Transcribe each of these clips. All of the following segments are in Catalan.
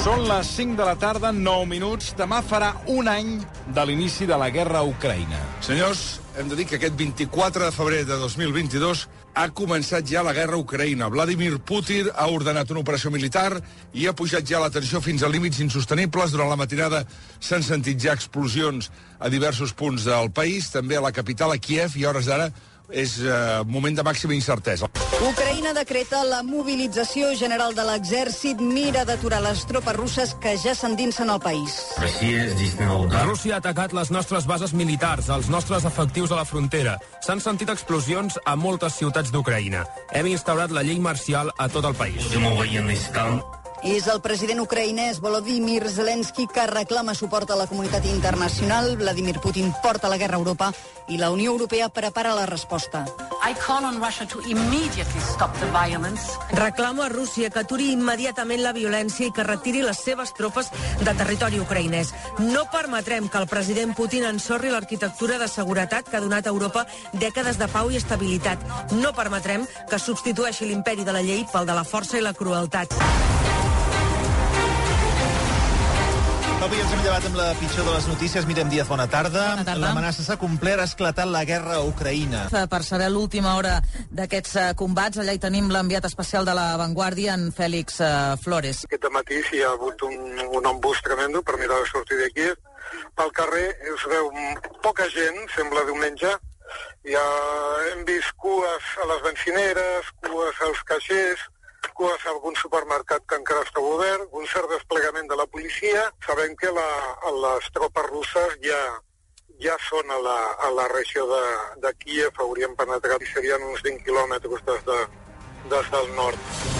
Són les 5 de la tarda, 9 minuts. Demà farà un any de l'inici de la guerra a Ucraïna. Senyors, hem de dir que aquest 24 de febrer de 2022 ha començat ja la guerra a Ucraïna. Vladimir Putin ha ordenat una operació militar i ha pujat ja la tensió fins a límits insostenibles. Durant la matinada s'han sentit ja explosions a diversos punts del país, també a la capital, a Kiev, i a hores d'ara és eh, moment de màxima incertesa. Ucraïna decreta la mobilització general de l'exèrcit, mira d'aturar les tropes russes que ja s'endinsen al país. Rússia ha atacat les nostres bases militars, els nostres efectius a la frontera. S'han sentit explosions a moltes ciutats d'Ucraïna. Hem instaurat la llei marcial a tot el país. És el president ucraïnès Volodymyr Zelensky que reclama suport a la comunitat internacional. Vladimir Putin porta la guerra a Europa i la Unió Europea prepara la resposta. I call on Russia to immediately stop the violence. Reclamo a Rússia que aturi immediatament la violència i que retiri les seves tropes de territori ucraïnès. No permetrem que el president Putin ensorri l'arquitectura de seguretat que ha donat a Europa dècades de pau i estabilitat. No permetrem que substitueixi l'imperi de la llei pel de la força i la crueltat. Avui ens hem llevat amb la pitjor de les notícies. Mirem Díaz, bona tarda. Bona tarda. L'amenaça s'ha complert, ha esclatat la guerra a Ucraïna. Per saber l'última hora d'aquests eh, combats, allà hi tenim l'enviat especial de la Vanguardia, en Fèlix eh, Flores. Aquest matí hi ha hagut un, un embús tremendo per mirar de sortir d'aquí. Pel carrer es veu poca gent, sembla diumenge. Ja hem vist cues a les benzineres, cues als caixers, cues a algun supermercat que encara està obert, un cert desplegament de la policia. Sabem que la, les tropes russes ja ja són a la, a la regió de, de Kiev, haurien penetrat i serien uns 20 quilòmetres des, de, des del nord.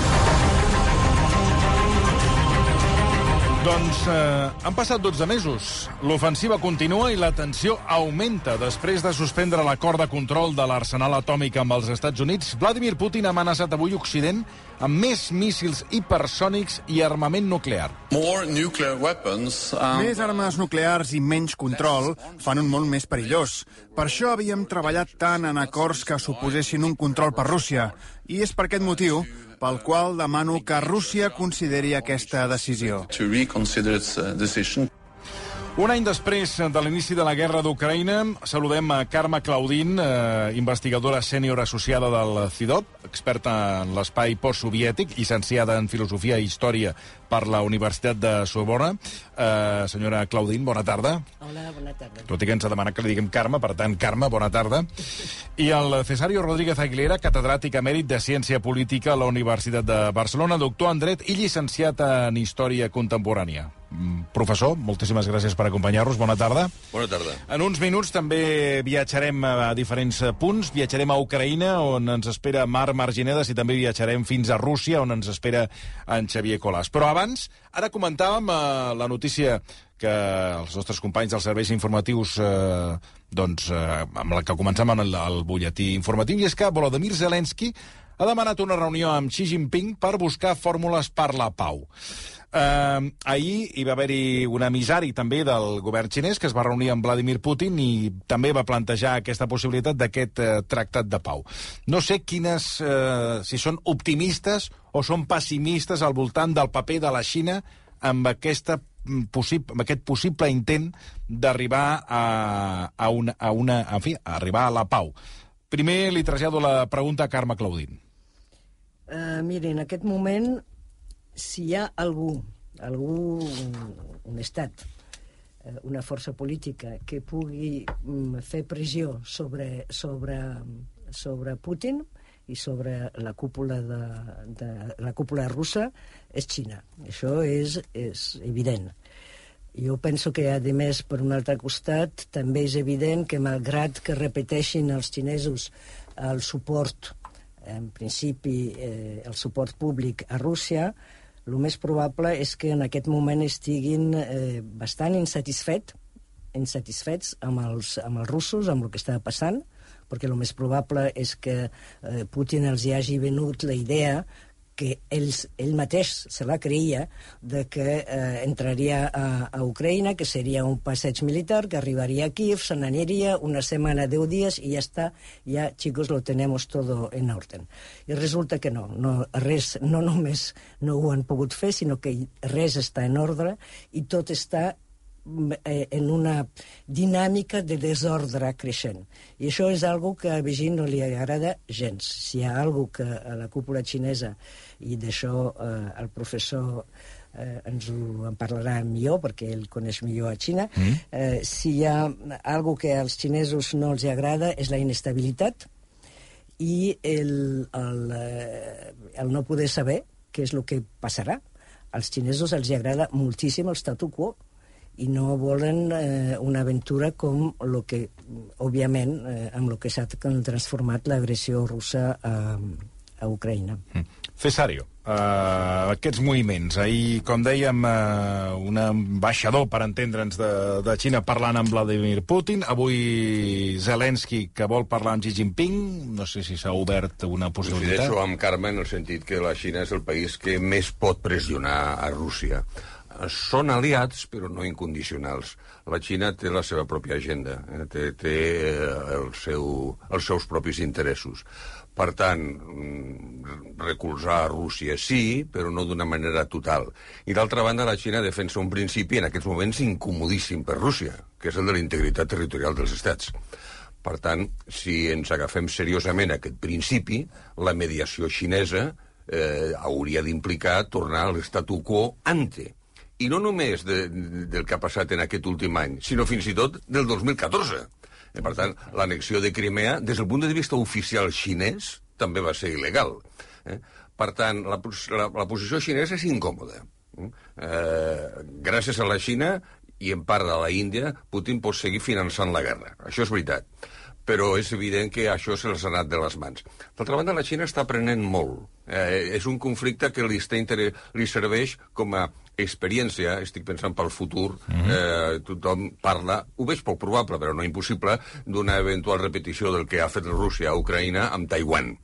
Doncs eh, han passat 12 mesos. L'ofensiva continua i la tensió augmenta. Després de suspendre l'acord de control de l'arsenal atòmic amb els Estats Units, Vladimir Putin ha amenaçat avui Occident amb més míssils hipersònics i armament nuclear. More nuclear weapons, um... Més armes nuclears i menys control fan un món més perillós. Per això havíem treballat tant en acords que suposessin un control per Rússia. I és per aquest motiu pel qual demano que Rússia consideri aquesta decisió. Un any després de l'inici de la guerra d'Ucraïna, saludem a Carme Claudín, eh, investigadora sènior associada del CIDOP, experta en l'espai postsoviètic, llicenciada en Filosofia i Història per la Universitat de Sorbona. Eh, senyora Claudín, bona tarda. Hola, bona tarda. Tot i que ens ha demanat que li diguem Carme, per tant, Carme, bona tarda. I el Cesario Rodríguez Aguilera, catedràtic emèrit de Ciència Política a la Universitat de Barcelona, doctor en Dret i llicenciat en Història Contemporània. Mm, Professor, moltíssimes gràcies per acompanyar-nos. Bona tarda. Bona tarda. En uns minuts també viatjarem a diferents punts. Viatjarem a Ucraïna, on ens espera Mar Marginedes, i també viatjarem fins a Rússia, on ens espera en Xavier Colàs. Però abans, ara comentàvem eh, la notícia que els nostres companys dels serveis informatius eh, doncs, eh, amb la que començàvem el, el butlletí informatiu, i és que Volodymyr Zelensky ha demanat una reunió amb Xi Jinping per buscar fórmules per la pau. Uh, ahir hi va haver-hi un emissari també del govern xinès que es va reunir amb Vladimir Putin i també va plantejar aquesta possibilitat d'aquest uh, tractat de pau. No sé quines, uh, si són optimistes o són pessimistes al voltant del paper de la Xina amb, aquesta possible, amb aquest possible intent d'arribar a, a, una, a, una, en fi, a arribar a la pau. Primer li trasllado la pregunta a Carme Claudín. Uh, miri, en aquest moment, si hi ha algú, algú, un estat, eh, una força política que pugui mm, fer pressió sobre, sobre, sobre Putin i sobre la cúpula, de, de, la cúpula russa, és Xina. Això és, és evident. Jo penso que, a més, per un altre costat, també és evident que, malgrat que repeteixin els xinesos el suport, en principi, eh, el suport públic a Rússia, el més probable és que en aquest moment estiguin eh, bastant insatisfet, insatisfets amb els, amb els russos, amb el que està passant, perquè el més probable és que eh, Putin els hi hagi venut la idea que ells, ell mateix se la creia de que eh, entraria a, a Ucraïna, que seria un passeig militar, que arribaria a Kiev, se n'aniria una setmana, deu dies, i ja està, ja, chicos, lo tenemos todo en orden. I resulta que no, no, res, no només no ho han pogut fer, sinó que res està en ordre i tot està eh, en una dinàmica de desordre creixent. I això és algo que a Beijing no li agrada gens. Si hi ha algo que a la cúpula xinesa, i d'això eh, el professor eh, ens ho en parlarà millor, perquè ell coneix millor a Xina, mm. eh, si hi ha algo que als xinesos no els agrada és la inestabilitat i el, el, eh, el no poder saber què és el que passarà. Als xinesos els agrada moltíssim el statu quo, i no volen eh, una aventura com el que, òbviament, eh, amb el que s'ha transformat l'agressió russa a, a Ucraïna. Mm. Cesario, uh, aquests moviments. Ahir, com dèiem, uh, un ambaixador, per entendre'ns, de, de Xina parlant amb Vladimir Putin. Avui Zelensky, que vol parlar amb Xi Jinping. No sé si s'ha obert una possibilitat. Coincideixo amb Carme en el sentit que la Xina és el país que més pot pressionar a Rússia són aliats, però no incondicionals. La Xina té la seva pròpia agenda, eh? té, té eh, el seu, els seus propis interessos. Per tant, mm, recolzar a Rússia sí, però no d'una manera total. I d'altra banda, la Xina defensa un principi en aquests moments incomodíssim per Rússia, que és el de la integritat territorial dels estats. Per tant, si ens agafem seriosament aquest principi, la mediació xinesa eh, hauria d'implicar tornar a l'estatu quo ante, i no només de, del que ha passat en aquest últim any, sinó fins i tot del 2014. I, eh, per tant, l'anexió de Crimea, des del punt de vista oficial xinès, també va ser il·legal. Eh? Per tant, la, la, la posició xinesa és incòmoda. Eh, gràcies a la Xina i en part de la Índia, Putin pot seguir finançant la guerra. Això és veritat però és evident que això se les ha anat de les mans. D'altra banda, la Xina està aprenent molt. Eh, és un conflicte que li, està inter... li serveix com a experiència, estic pensant pel futur, mm -hmm. eh, tothom parla, ho veig poc probable, però no impossible, d'una eventual repetició del que ha fet Rússia a Ucraïna amb Taiwan.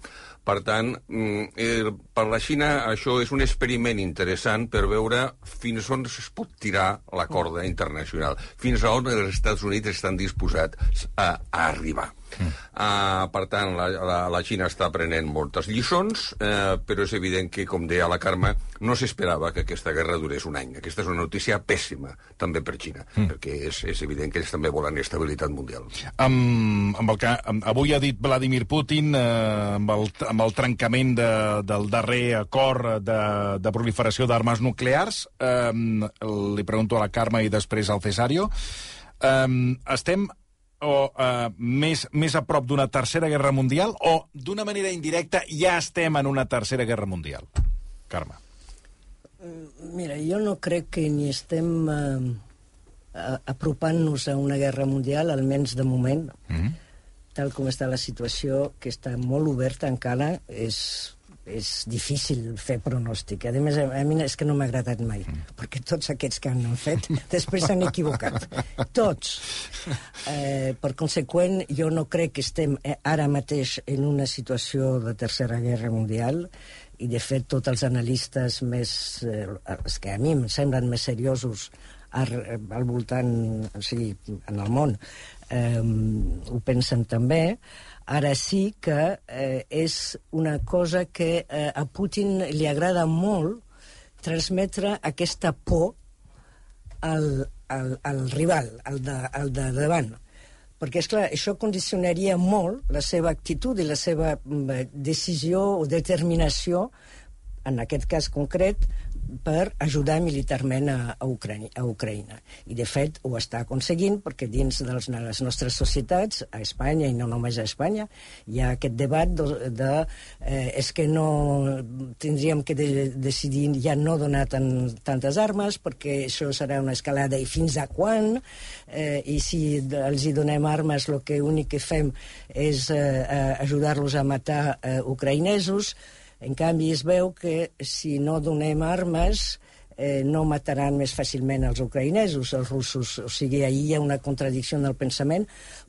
Per tant, eh, per la Xina això és un experiment interessant per veure fins on es pot tirar la corda internacional, fins on els Estats Units estan disposats a, a arribar. Mm. Uh, per tant, la, la, la Xina està prenent moltes lliçons, uh, però és evident que, com deia la Carme, no s'esperava que aquesta guerra durés un any. Aquesta és una notícia pèssima, també per Xina, mm. perquè és, és evident que ells també volen estabilitat mundial. Amb, amb el que avui ha dit Vladimir Putin, uh, amb, el, amb el trencament de, del darrer acord de, de proliferació d'armes nuclears, uh, li pregunto a la Carme i després al Cesario, uh, estem o eh, més, més a prop d'una tercera guerra mundial o d'una manera indirecta ja estem en una tercera guerra mundial? Carme. Mira, jo no crec que ni estem eh, apropant-nos a una guerra mundial, almenys de moment. Mm -hmm. Tal com està la situació, que està molt oberta encara, és és difícil fer pronòstic. A més, a mi és que no m'ha agradat mai, mm. perquè tots aquests que han fet després s'han equivocat. Tots. Eh, per conseqüent, jo no crec que estem eh, ara mateix en una situació de Tercera Guerra Mundial, i de fet tots els analistes més, eh, els que a mi em semblen més seriosos al, al voltant, o sigui, en el món, eh, ho pensen també, Ara sí que eh, és una cosa que eh, a Putin li agrada molt transmetre aquesta por al, al, al rival, al de, al de davant. Perquè, és clar, això condicionaria molt la seva actitud i la seva mm, decisió o determinació, en aquest cas concret, per ajudar militarment a, a, Ucrània, a Ucraïna. I, de fet, ho està aconseguint perquè dins de les, de les nostres societats, a Espanya i no només a Espanya, hi ha aquest debat de, de eh, és que no tindríem que de, decidir ja no donar tan, tantes armes perquè això serà una escalada i fins a quan eh, i si els hi donem armes el que únic que fem és eh, ajudar-los a matar eh, ucraïnesos en canvi, es veu que si no donem armes eh, no mataran més fàcilment els ucraïnesos, els russos. O sigui, ahir hi ha una contradicció en el pensament,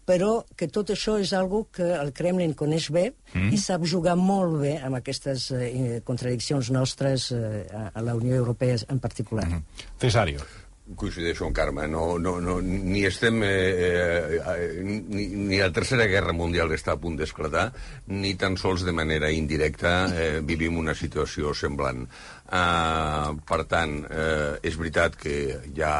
però que tot això és algo que el Kremlin coneix bé mm. i sap jugar molt bé amb aquestes eh, contradiccions nostres eh, a la Unió Europea en particular. Mm -hmm. Cesario coincideixo amb Carme, no, no, no, ni estem... Eh, eh, ni, ni la Tercera Guerra Mundial està a punt d'esclatar, ni tan sols de manera indirecta eh, vivim una situació semblant. Uh, per tant, eh, és veritat que hi ha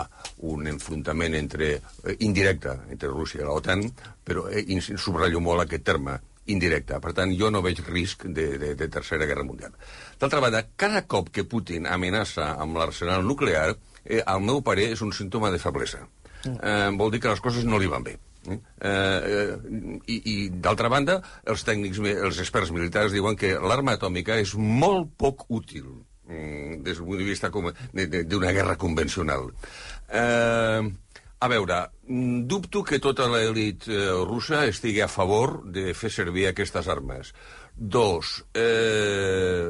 un enfrontament entre, eh, indirecte entre Rússia i l'OTAN, però eh, subratllo molt aquest terme, indirecte. Per tant, jo no veig risc de, de, de Tercera Guerra Mundial. D'altra banda, cada cop que Putin amenaça amb l'arsenal nuclear, eh, al meu parer, és un símptoma de feblesa. Eh, vol dir que les coses no li van bé. Eh, eh, I, i d'altra banda, els tècnics, els experts militars diuen que l'arma atòmica és molt poc útil mm, des del punt de vista d'una guerra convencional. Eh, a veure, mm, dubto que tota l'elit eh, russa estigui a favor de fer servir aquestes armes. Dos, eh,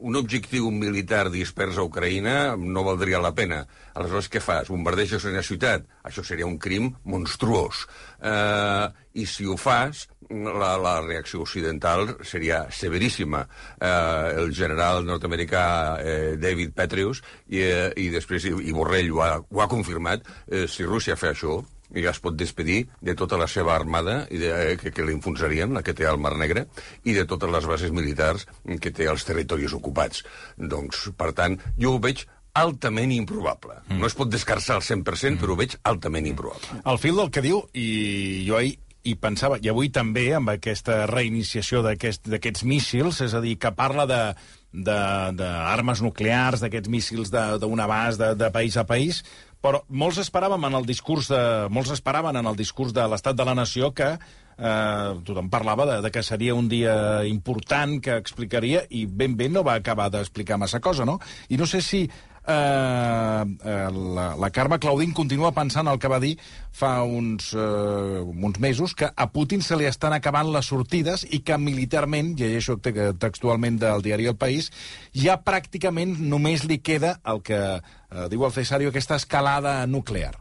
un objectiu militar dispers a Ucraïna no valdria la pena. Aleshores, què fas? Bombardeges una ciutat? Això seria un crim monstruós. Eh, I si ho fas, la, la reacció occidental seria severíssima. Eh, el general nord-americà eh, David Petraeus, i, eh, i després, i, i Borrell ho ha, ho ha confirmat, eh, si Rússia fa això, i ja es pot despedir de tota la seva armada i de, eh, que, que l'infonsarien, la que té al Mar Negre, i de totes les bases militars que té als territoris ocupats. Doncs, per tant, jo ho veig altament improbable. Mm. No es pot descarçar al 100%, mm. però ho veig altament improbable. Al fil del que diu, i jo ahir i pensava, i avui també, amb aquesta reiniciació d'aquests aquest, míssils, és a dir, que parla de d'armes nuclears, d'aquests míssils d'un abast de, de país a país, però molts esperàvem en el discurs de, molts esperaven en el discurs de l'estat de la nació que eh, tothom parlava de, de que seria un dia important que explicaria i ben bé no va acabar d'explicar massa cosa, no? I no sé si eh, eh, la, la Carme Claudín continua pensant el que va dir fa uns, eh, uns mesos, que a Putin se li estan acabant les sortides i que militarment, llegeixo textualment del diari El País, ja pràcticament només li queda el que eh, diu el Cesario, aquesta escalada nuclear.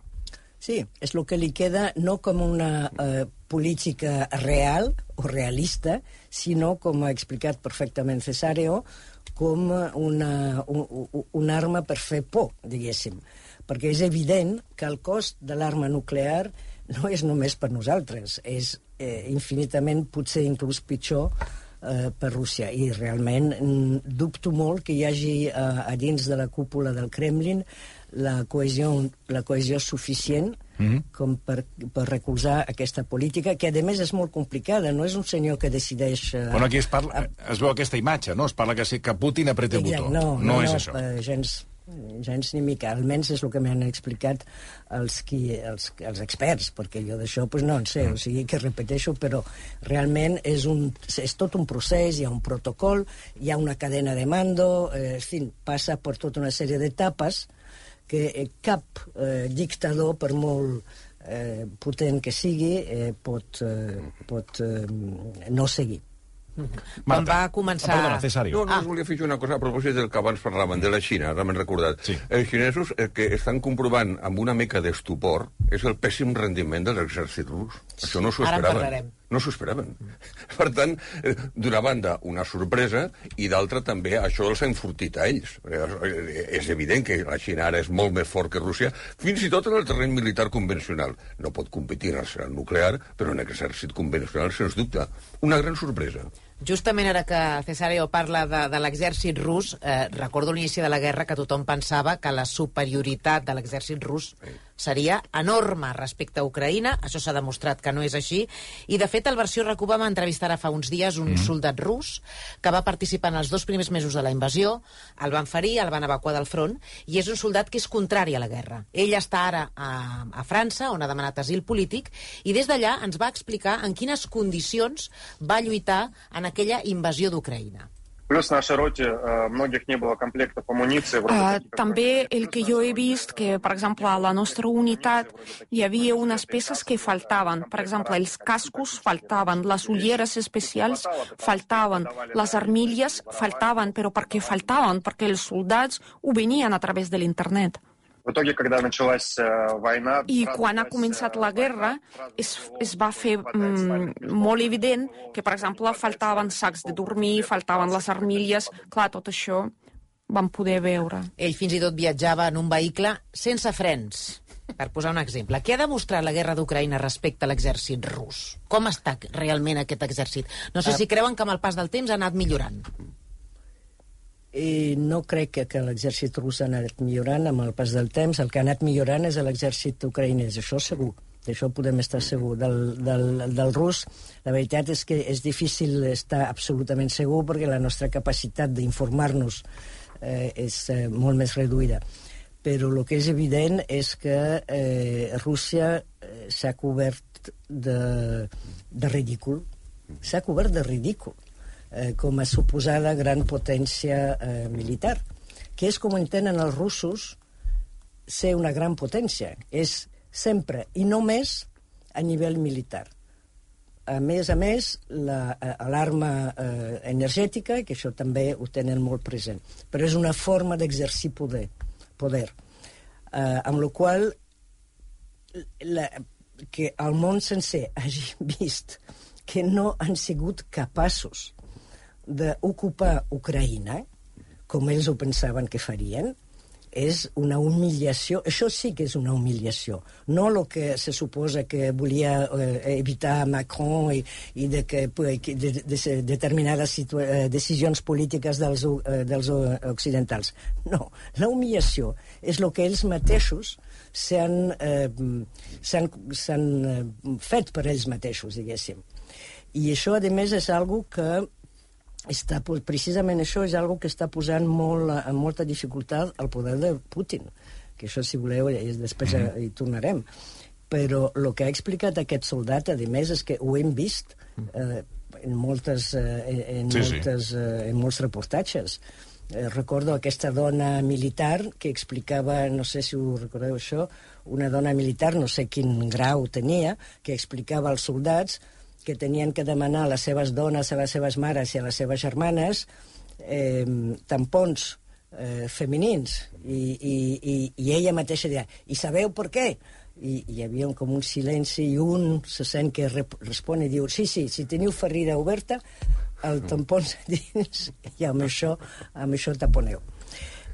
Sí, és el que li queda no com una eh, política real o realista, sinó, com ha explicat perfectament Cesario, com una, un, un arma per fer por, diguéssim. Perquè és evident que el cost de l'arma nuclear no és només per nosaltres, és eh, infinitament, potser inclús pitjor, eh, per Rússia. I realment dubto molt que hi hagi eh, a dins de la cúpula del Kremlin la cohesió, la cohesió suficient mm -hmm. com per, per recolzar aquesta política, que a més és molt complicada, no és un senyor que decideix... Uh, bueno, aquí es, parla, es veu aquesta imatge, no? Es parla que, que Putin apreta el botó. No, no, no, és no, això. Uh, gens, gens ni mica, almenys és el que m'han explicat els, qui, els, els experts, perquè jo d'això pues, no en sé, mm. o sigui que repeteixo, però realment és, un, és tot un procés, hi ha un protocol, hi ha una cadena de mando, eh, en fi, passa per tota una sèrie d'etapes, que eh, cap eh, dictador, per molt eh, potent que sigui, eh, pot, eh, pot eh, no seguir. Quan va començar... Ah, perdona, Cesario. No, no, ah. volia fer una cosa a propòsit del que abans parlaven, de la Xina, ara m'he recordat. Sí. Els xinesos el que estan comprovant amb una mica d'estupor és el pèssim rendiment de l'exèrcit rus. Això no s'ho esperaven. No s'ho esperaven. Per tant, eh, d'una banda, una sorpresa, i d'altra també això els ha enfortit a ells. Eh, és evident que la Xina ara és molt més fort que Rússia, fins i tot en el terreny militar convencional. No pot competir en el nuclear, però en l'exèrcit convencional, sens dubte. Una gran sorpresa. Justament ara que Cesario parla de, de l'exèrcit rus, eh, recordo l'inici de la guerra que tothom pensava que la superioritat de l'exèrcit rus seria enorme respecte a Ucraïna. Això s'ha demostrat que no és així. I, de fet, el Versió RAC va entrevistar fa uns dies un mm. soldat rus que va participar en els dos primers mesos de la invasió, el van ferir, el van evacuar del front, i és un soldat que és contrari a la guerra. Ell està ara a, a França, on ha demanat asil polític, i des d'allà ens va explicar en quines condicions va lluitar en aquella invasió d'Ucraïna. Плюс нашей роте э, многих не было комплектов амуниции. вроде Uh, таких, как també el que jo he vist que, per exemple, a la nostra unitat hi havia unes peces que faltaven. Per exemple, els cascos faltaven, les ulleres especials faltaven, les armilles faltaven, però per què faltaven? Perquè els soldats ho venien a través de l'internet. I quan ha començat la guerra es, es va fer mm, molt evident que, per exemple, faltaven sacs de dormir, faltaven les armilles, clar, tot això vam poder veure. Ell fins i tot viatjava en un vehicle sense frens. Per posar un exemple, què ha demostrat la guerra d'Ucraïna respecte a l'exèrcit rus? Com està realment aquest exèrcit? No sé si creuen que amb el pas del temps ha anat millorant. I no crec que, que l'exèrcit rus ha anat millorant amb el pas del temps. El que ha anat millorant és l'exèrcit ucraïnès, això segur. D'això podem estar segur. Del, del, del rus, la veritat és que és difícil estar absolutament segur perquè la nostra capacitat d'informar-nos eh, és eh, molt més reduïda. Però el que és evident és que eh, Rússia eh, s'ha cobert de, de ridícul. S'ha cobert de ridícul eh, com a suposada gran potència eh, militar, que és com entenen els russos ser una gran potència. És sempre i només a nivell militar. A més a més, la- eh, l'alarma eh, energètica, que això també ho tenen molt present, però és una forma d'exercir poder, poder eh, amb la qual la, que el món sencer hagi vist que no han sigut capaços d'ocupar Ucraïna, com ells ho pensaven que farien, és una humiliació. Això sí que és una humiliació. No el que se suposa que volia eh, evitar Macron i, i de que, de, de, de determinades eh, decisions polítiques dels, eh, dels o- occidentals. No, la humiliació és el que ells mateixos eh, s'han eh, fet per ells mateixos, diguéssim. I això, a més, és algo que està, precisament això és algo que està posant molt, en molta dificultat al poder de Putin, que això, si voleu, és, després mm -hmm. hi tornarem. Però el que ha explicat aquest soldat, a més, és que ho hem vist eh, en, moltes, eh, en, Sí, sí. moltes, eh, en molts reportatges. Eh, recordo aquesta dona militar que explicava, no sé si ho recordeu això, una dona militar, no sé quin grau tenia, que explicava als soldats que tenien que demanar a les seves dones, a les seves mares i a les seves germanes eh, tampons eh, femenins. I, i, i, i ella mateixa deia i sabeu per què? I hi havia un, com un silenci i un se sent que rep respon i diu sí, sí, si teniu ferida oberta el tampó dins i amb això, amb això taponeu.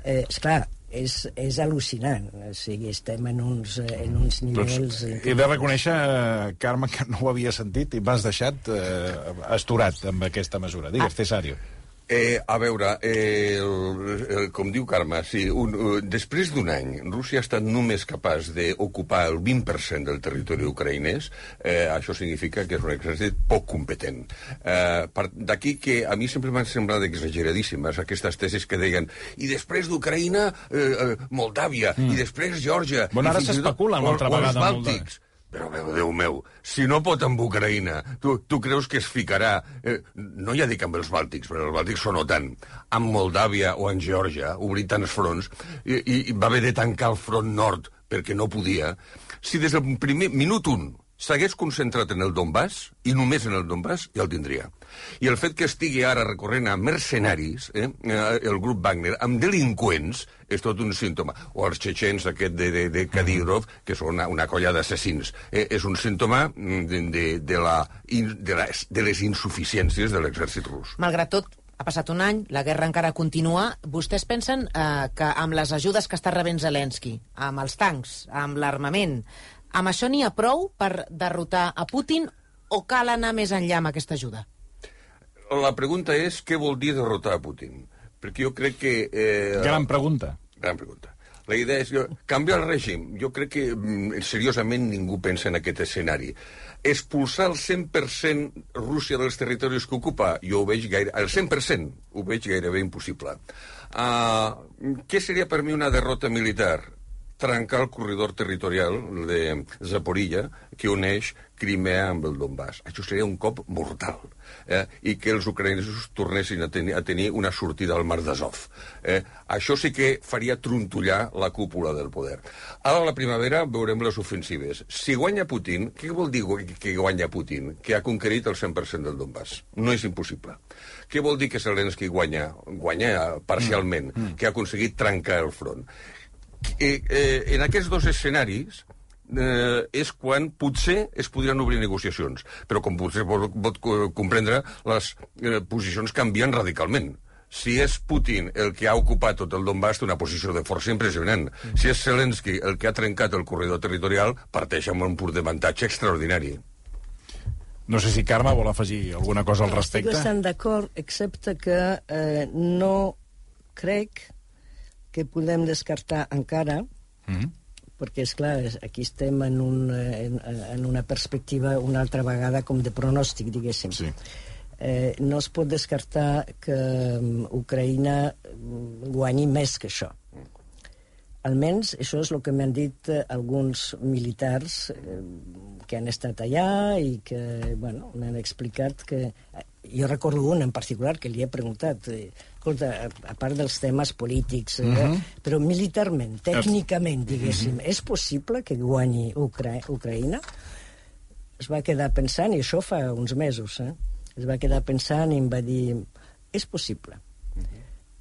Eh, esclar, és, és al·lucinant o sigui, estem en uns, eh, en uns nivells eh, He de reconèixer, eh, Carme, que no ho havia sentit i m'has deixat eh, asturat amb aquesta mesura. Digues, ah. Cesario. Eh, a veure, eh, el, el, com diu Carme, sí, un, uh, després d'un any, Rússia ha estat només capaç d'ocupar el 20% del territori ucraïnès. Eh, això significa que és un exèrcit poc competent. Eh, D'aquí que a mi sempre m'han semblat exageradíssimes aquestes tesis que deien i després d'Ucraïna, eh, eh, Moldàvia, mm. i després Geòrgia... Bueno, ara s'especula una altra els vegada amb Bàltics. Però, meu, Déu meu, si no pot amb Ucraïna, tu, tu creus que es ficarà, eh, no ja dic amb els Bàltics, però els Bàltics són OTAN, amb Moldàvia o amb Geòrgia, obrir tants fronts, i, i, i va haver de tancar el front nord perquè no podia. Si des del primer minut un s'hagués concentrat en el Donbass, i només en el Donbass, ja el tindria. I el fet que estigui ara recorrent a mercenaris, eh, eh, el grup Wagner, amb delinqüents, és tot un símptoma. O els txetxens aquest de, de, de Kadyrov, que són una, una colla d'assassins. Eh, és un símptoma mm, de, de, de, la, de, les, de les insuficiències de l'exèrcit rus. Malgrat tot, ha passat un any, la guerra encara continua. Vostès pensen eh, que amb les ajudes que està rebent Zelensky, amb els tancs, amb l'armament, amb això n'hi ha prou per derrotar a Putin o cal anar més enllà amb aquesta ajuda? La pregunta és què vol dir derrotar a Putin? Perquè jo crec que... Eh, Gran pregunta. Gran pregunta. La idea és canviar el règim. Jo crec que mm, seriosament ningú pensa en aquest escenari. Expulsar el 100% Rússia dels territoris que ocupa, jo ho veig gaire... El 100% ho veig gairebé impossible. Uh, què seria per mi una derrota militar? Trencar el corredor territorial de Zaporilla que uneix Crimea amb el Donbass. Això seria un cop mortal. Eh? I que els ucraïnesos tornessin a tenir, a tenir una sortida al mar d'Azov. Eh? Això sí que faria trontollar la cúpula del poder. Ara a la primavera veurem les ofensives. Si guanya Putin, què vol dir que guanya Putin? Que ha conquerit el 100% del Donbass. No és impossible. Què vol dir que Zelensky guanya? Guanya parcialment, que ha aconseguit trencar el front. Eh, eh, en aquests dos escenaris eh, és quan potser es podrien obrir negociacions. Però com potser pot, pot co- comprendre, les eh, posicions canvien radicalment. Si és Putin el que ha ocupat tot el Donbass, té una posició de força impressionant. Si és Zelensky el que ha trencat el corredor territorial, parteix amb un punt d'avantatge extraordinari. No sé si Carme vol afegir alguna cosa al Estic respecte. bastant d'acord, excepte que eh, no crec que podem descartar encara, Mm. perquè, és clar, aquí estem en, un, eh, en, en una perspectiva una altra vegada com de pronòstic, diguéssim. Sí. Eh, no es pot descartar que mm, Ucraïna mm, guanyi més que això. Almenys això és el que m'han dit eh, alguns militars eh, que han estat allà i que, bueno, m'han explicat que... Jo recordo un en particular que li he preguntat, eh, escolta, a, a part dels temes polítics, eh, Mhm. però militarment, tècnicament, diguéssim, és possible que guanyi Ucra Ucraïna? Es va quedar pensant, i això fa uns mesos, eh? es va quedar pensant i em va dir, és possible.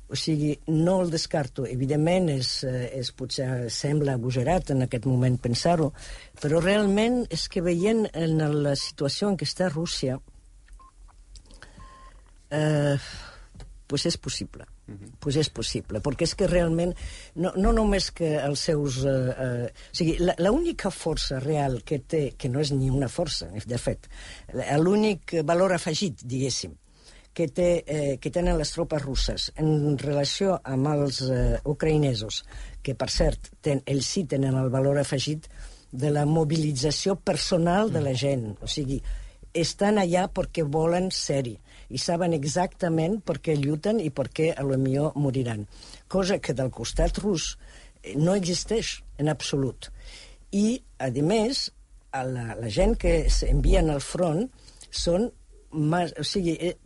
O sigui, no el descarto. Evidentment, és, eh, és potser sembla abugerat en aquest moment pensar-ho, però realment és que veient en la situació en què està Rússia, eh, pues és possible. Pues és possible, perquè és que realment no, no només que els seus... Eh, eh, o sigui, la- l'única força real que té, que no és ni una força, de fet, l'únic valor afegit, diguéssim, que, té, eh, que tenen les tropes russes en relació amb els eh, ucraïnesos, que per cert, ten, ells sí tenen el valor afegit de la mobilització personal de la gent. O sigui, estan allà perquè volen ser-hi i saben exactament per què lluiten i per què a lo millor moriran. Cosa que del costat rus eh, no existeix en absolut. I, a més, la, la gent que s'envien al front són mas, o sigui, eh,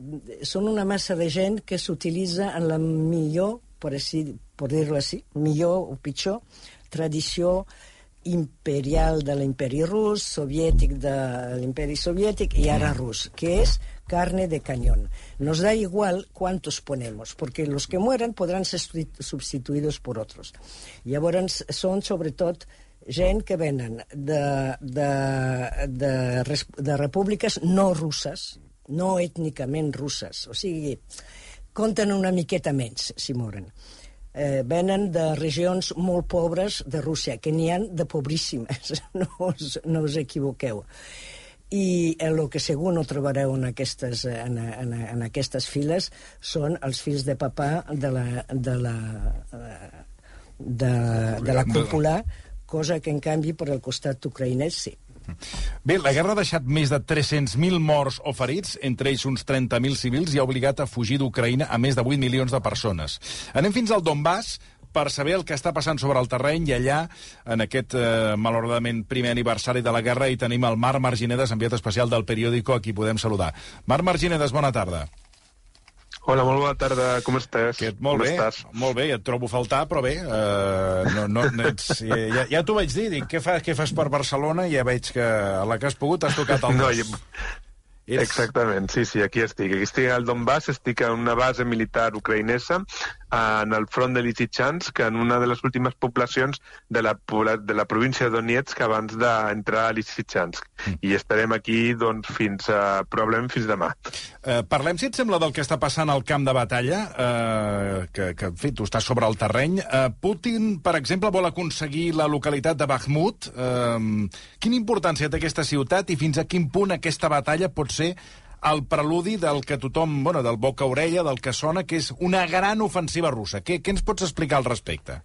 són una massa de gent que s'utilitza en la millor, per, per dir-ho així, millor o pitjor, tradició imperial de l'imperi rus, soviètic de l'imperi soviètic i ara rus, que és carne de cañón. Nos da igual cuántos ponemos, porque los que mueran podrán ser substituidos por otros. Llavors, són sobretot gent que venen de, de, de, de repúbliques no russes, no ètnicament russes. O sigui, compten una miqueta menys si moren. Eh, venen de regions molt pobres de Rússia, que n'hi han de pobríssimes, no us, no us equivoqueu. I el que segur no trobareu en aquestes, en, en, en aquestes files són els fills de papà de la, de la, eh, de, de la cúpula, cosa que, en canvi, per al costat ucraïnès, sí. Bé, la guerra ha deixat més de 300.000 morts o ferits, entre ells uns 30.000 civils, i ha obligat a fugir d'Ucraïna a més de 8 milions de persones. Anem fins al Donbass per saber el que està passant sobre el terreny i allà, en aquest, eh, malauradament, primer aniversari de la guerra, hi tenim el Marc Marginedes, enviat especial del periòdico, a qui podem saludar. Marc Marginedes, bona tarda. Hola, molt bona tarda, com estàs? Que, molt com bé, estàs? molt bé, et trobo a faltar, però bé, eh, no, no, no ets, ja, ja t'ho vaig dir, dic, què, fa, què fas per Barcelona? I ja veig que a la que has pogut has tocat el No, dos. jo- Exactament, sí, sí, aquí estic. Aquí estic al Donbass, estic en una base militar ucraïnesa en el front de Lysychansk, en una de les últimes poblacions de la, de la província de Donetsk abans d'entrar a Lysychansk. I estarem aquí doncs, fins a, probablement fins demà. Eh, parlem, si et sembla, del que està passant al camp de batalla, eh, que, que, en fi, tu estàs sobre el terreny. Eh, Putin, per exemple, vol aconseguir la localitat de Bakhmut. Eh, quina importància té aquesta ciutat i fins a quin punt aquesta batalla pot ser el preludi del que tothom, bueno, del boca-orella, del que sona, que és una gran ofensiva russa. Què, què ens pots explicar al respecte?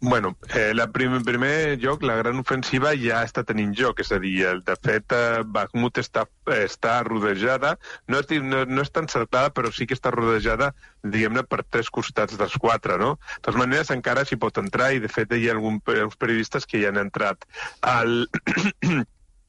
Bueno, eh, la prim, en primer lloc, la gran ofensiva ja està tenint lloc, és a dir, el, de fet, eh, Bakhmut està, està rodejada, no no, no està encerclada, però sí que està rodejada, diguem-ne, per tres costats dels quatre, no? De totes maneres, encara s'hi pot entrar, i de fet hi ha alguns periodistes que hi han entrat. El...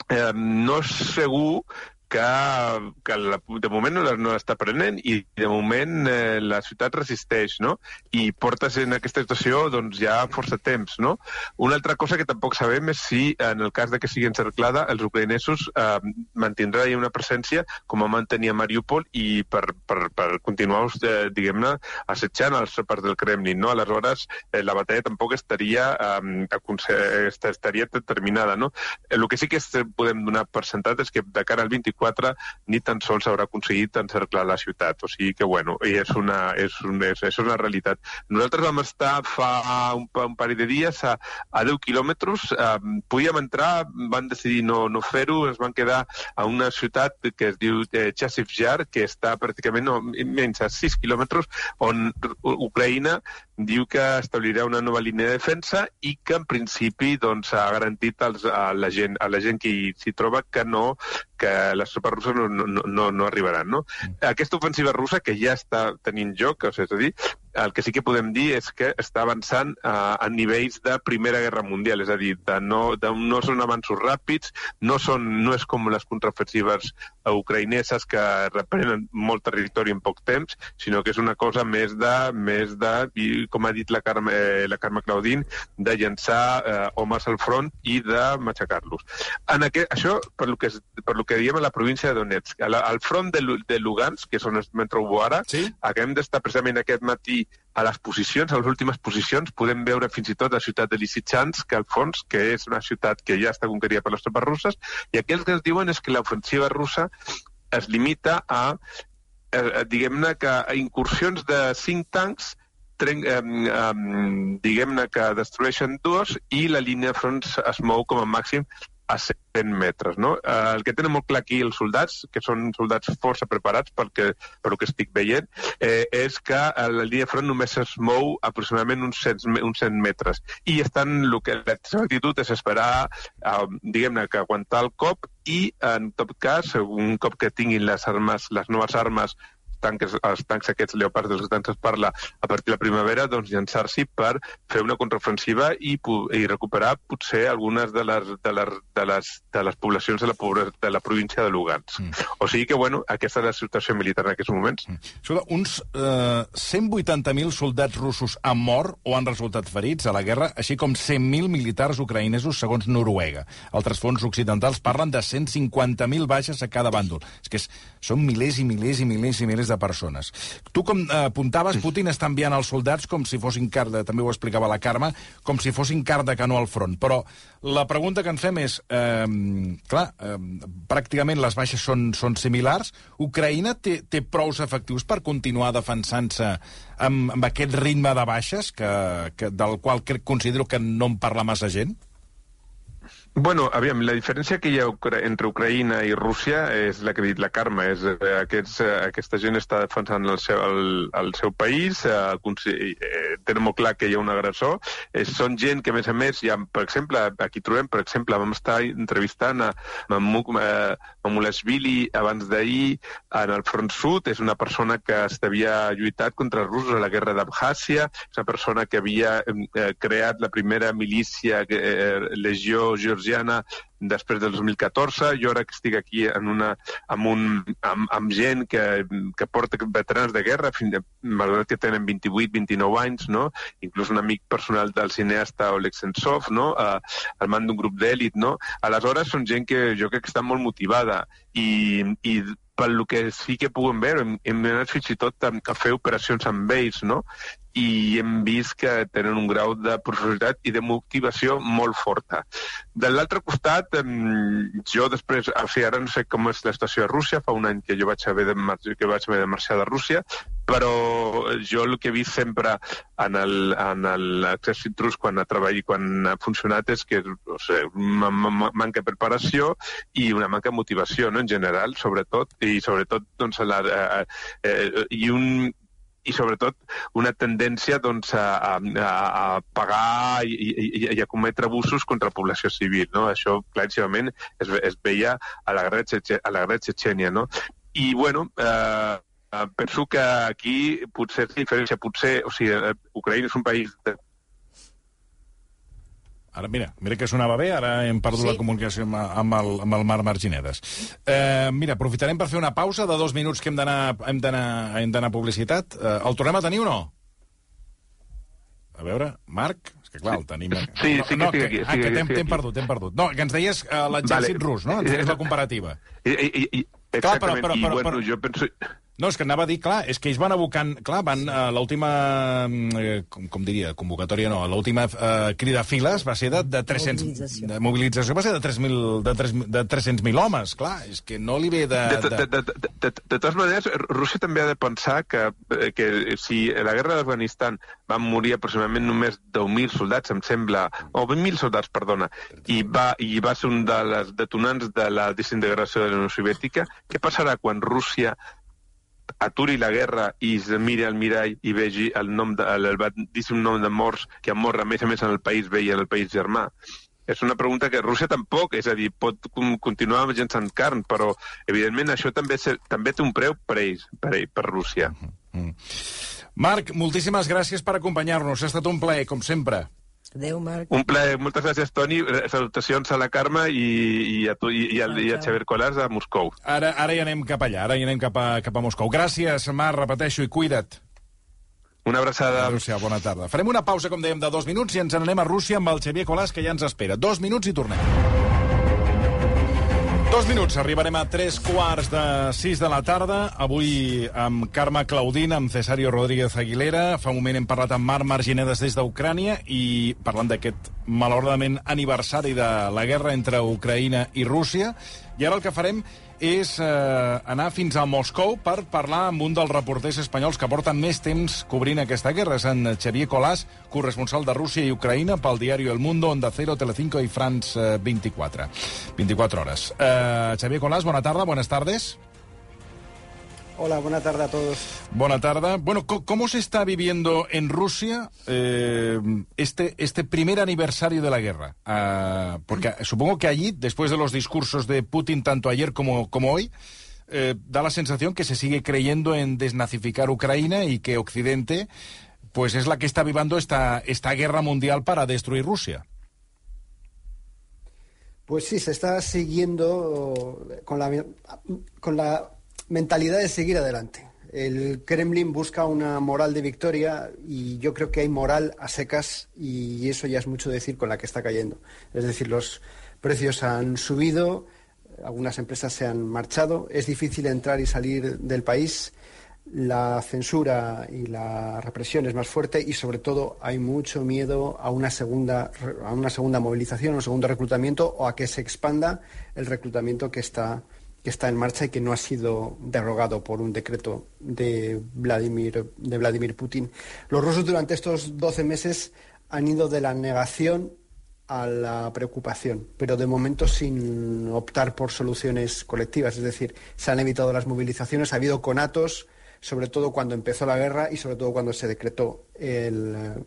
eh, no és segur que, que la, de moment no, no l'està prenent i de moment eh, la ciutat resisteix, no? I portes en aquesta situació doncs, ja força temps, no? Una altra cosa que tampoc sabem és si, en el cas de que sigui encerclada, els ucraïnesos eh, mantindrà una presència com a mantenir a Mariupol i per, per, per continuar, eh, diguem-ne, assetjant els parts del Kremlin, no? Aleshores, eh, la batalla tampoc estaria, eh, estaria determinada, no? El que sí que podem donar per sentat és que de cara al 24 2024 ni tan sols haurà aconseguit encerclar la ciutat. O sigui que, bueno, és una, és, un, és, és una realitat. Nosaltres vam estar fa un, un parell de dies a, a 10 quilòmetres, eh, podíem entrar, van decidir no, no fer-ho, es van quedar a una ciutat que es diu eh, Chasivjar, que està pràcticament no, menys a 6 quilòmetres, on Ucraïna diu que establirà una nova línia de defensa i que en principi doncs, ha garantit als, a, la gent, a la gent que s'hi troba que no que les tropes russes no, no, no, no arribaran. No? Mm. Aquesta ofensiva russa, que ja està tenint joc, és a dir, el que sí que podem dir és que està avançant a, a nivells de Primera Guerra Mundial, és a dir, de no, de, no són avanços ràpids, no, són, no és com les contraofensives ucraïneses que reprenen molt territori en poc temps, sinó que és una cosa més de, més de com ha dit la Carme, eh, la Carme Claudín, de llançar eh, homes al front i de matxacar-los. Això, per lo, que, per lo que diem a la província de Donetsk, al, al front de, de Lugansk, que és on em trobo ara, sí? acabem d'estar precisament aquest matí a les posicions, a les últimes posicions, podem veure fins i tot la ciutat de Lysychansk, al fons, que és una ciutat que ja està conquerida per les tropes russes, i aquí el que ens diuen és que l'ofensiva russa es limita a, eh, diguem-ne, que a incursions de cinc tancs eh, eh, diguem-ne que destrueixen dos i la línia de front es mou com a màxim a 100 metres. No? Eh, el que tenen molt clar aquí els soldats, que són soldats força preparats pel que, pel que estic veient, eh, és que la línia front només es mou aproximadament uns 100, uns 100 metres. I estan, el que la seva actitud és esperar, eh, diguem-ne, que aguantar el cop i, en tot cas, un cop que tinguin les armes, les noves armes tancs, els tancs aquests leopards dels que es parla a partir de la primavera, doncs llançar-s'hi per fer una contraofensiva i, i recuperar potser algunes de les, de les, de les, de les poblacions de la, de la província de Lugansk. Mm. O sigui que, bueno, aquesta és la situació militar en aquests moments. Mm. Escolta, uns eh, 180.000 soldats russos han mort o han resultat ferits a la guerra, així com 100.000 militars ucraïnesos, segons Noruega. Altres fons occidentals parlen de 150.000 baixes a cada bàndol. És que és, són milers i milers i milers i milers de persones. Tu, com eh, apuntaves, Putin està enviant els soldats com si fossin car de, també ho explicava la Carme, com si fossin car de canó al front. Però la pregunta que ens fem és, eh, clar, eh, pràcticament les baixes són, són similars. Ucraïna té, té prous efectius per continuar defensant-se amb, amb aquest ritme de baixes, que, que, del qual crec, considero que no en parla massa gent? Bueno, aviam, la diferència que hi ha entre Ucraïna i Rússia és la que ha dit la Carme, és eh, aquests, eh, aquesta gent està defensant el seu, el, el seu país, eh, eh, tenen molt clar que hi ha un agressor, eh, són gent que, a més a més, ja, per exemple, aquí trobem, per exemple, vam estar entrevistant a Mamuk eh, Mamulashvili abans d'ahir en el front sud, és una persona que havia lluitat contra els russos a la guerra d'Abhàcia, és una persona que havia eh, creat la primera milícia, eh, Legió Georgiana, georgiana després del 2014. Jo ara que estic aquí en una, amb, un, amb, amb gent que, que porta veterans de guerra, fins de, malgrat que tenen 28-29 anys, no? inclús un amic personal del cineasta Oleg Sentsov, no? Uh, al man d'un grup d'èlit. No? Aleshores, són gent que jo crec que està molt motivada i, i pel que sí que puguem veure, hem, hem anat fins i tot a, a fer operacions amb ells, no? I hem vist que tenen un grau de professionalitat i de motivació molt forta. De l'altre costat, jo després, o sigui, ara no sé com és la situació a Rússia, fa un any que jo vaig haver de, que vaig haver de marxar de Rússia, però jo el que he vist sempre en l'exèrcit rus quan ha treballat, quan ha funcionat és que o sigui, manca de preparació i una manca de motivació, no?, en general, sobretot, i sobretot, doncs, la, eh, eh, i un, i sobretot una tendència doncs, a, a, a pagar i, i, i a cometre abusos contra la població civil. No? Això claríssimament es, es veia a la guerra, a la guerra txetxènia. No? I, bueno, eh, penso que aquí potser és diferència. Potser, o sigui, eh, Ucraïna és un país de Ara, mira, mira que sonava bé, ara hem perdut sí. la comunicació amb, amb, el, amb el Marc Marginedes. Eh, mira, aprofitarem per fer una pausa de dos minuts que hem d'anar a publicitat. Eh, el tornem a tenir o no? A veure, Marc? És que clar, el tenim... Sí, sí que no, estic aquí. Ah, que t'hem perdut, t'hem perdut. No, que ens deies uh, l'exèrcit vale. rus, no? Ens deies la comparativa. I, i, i, exactament, clar, però, però, però, i bueno, jo penso... No, és que anava a dir, clar, és que ells van abocant... Clar, van a uh, l'última... Eh, com, com diria, convocatòria no, l'última eh, crida a files va ser de, de 300... Mobilització. De mobilització va ser de 3.000 de, 3, de 300.000 homes, clar, és que no li ve de... De, de, de, de, de, de, de totes maneres, Rússia també ha de pensar que, eh, que si a la guerra d'Afganistan van morir aproximadament només 10.000 soldats, em sembla, o 20.000 soldats, perdona, i va, i va ser un de les detonants de la desintegració de la Unió Soviètica, què passarà quan Rússia aturi la guerra i es miri al mirall i vegi el nom de, el, el nom de morts que han mort a més a més en el país veí en el país germà. És una pregunta que Rússia tampoc, és a dir, pot continuar llençant carn, però evidentment això també, també té un preu per ells, per, ell, per Rússia. Mm -hmm. Marc, moltíssimes gràcies per acompanyar-nos. Ha estat un plaer, com sempre. Adéu, Marc. Un plaer. Moltes gràcies, Toni. Salutacions a la Carme i, i, a, tu, i, i, al, i a Xavier Colars a Moscou. Ara, ara hi anem cap allà, ara hi anem cap a, cap a Moscou. Gràcies, Marc, repeteixo, i cuida't. Una abraçada. Rússia, bona tarda. Farem una pausa, com dèiem, de dos minuts i ens n'anem a Rússia amb el Xavier Colàs, que ja ens espera. Dos minuts i tornem. Dos minuts, arribarem a tres quarts de sis de la tarda. Avui amb Carme Claudín, amb Cesario Rodríguez Aguilera. Fa un moment hem parlat amb Marc Marginedes des d'Ucrània i parlant d'aquest malauradament aniversari de la guerra entre Ucraïna i Rússia. I ara el que farem és eh, anar fins a Moscou per parlar amb un dels reporters espanyols que porten més temps cobrint aquesta guerra. És en Xavier Colàs, corresponsal de Rússia i Ucraïna pel diari El Mundo, Onda Cero, Telecinco i France 24. 24 hores. Eh, Xavier Colàs, bona tarda, buenas tardes. Hola, buena tarde a todos. Buena tarde. Bueno, ¿cómo se está viviendo en Rusia eh, este, este primer aniversario de la guerra? Uh, porque supongo que allí, después de los discursos de Putin tanto ayer como, como hoy, eh, da la sensación que se sigue creyendo en desnazificar Ucrania y que Occidente pues es la que está viviendo esta, esta guerra mundial para destruir Rusia. Pues sí, se está siguiendo con la, con la mentalidad de seguir adelante. El Kremlin busca una moral de victoria y yo creo que hay moral a secas y eso ya es mucho decir con la que está cayendo. Es decir, los precios han subido, algunas empresas se han marchado, es difícil entrar y salir del país, la censura y la represión es más fuerte y sobre todo hay mucho miedo a una segunda a una segunda movilización, a un segundo reclutamiento o a que se expanda el reclutamiento que está que está en marcha y que no ha sido derogado por un decreto de Vladimir, de Vladimir Putin. Los rusos durante estos 12 meses han ido de la negación a la preocupación, pero de momento sin optar por soluciones colectivas. Es decir, se han evitado las movilizaciones, ha habido conatos, sobre todo cuando empezó la guerra y sobre todo cuando se decretó el,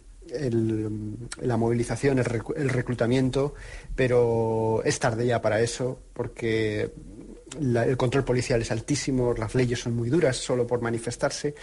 la movilización, el, reclutamiento, pero es tarde ya para eso, porque el control policial es altísimo, las leyes son muy duras solo por manifestarse,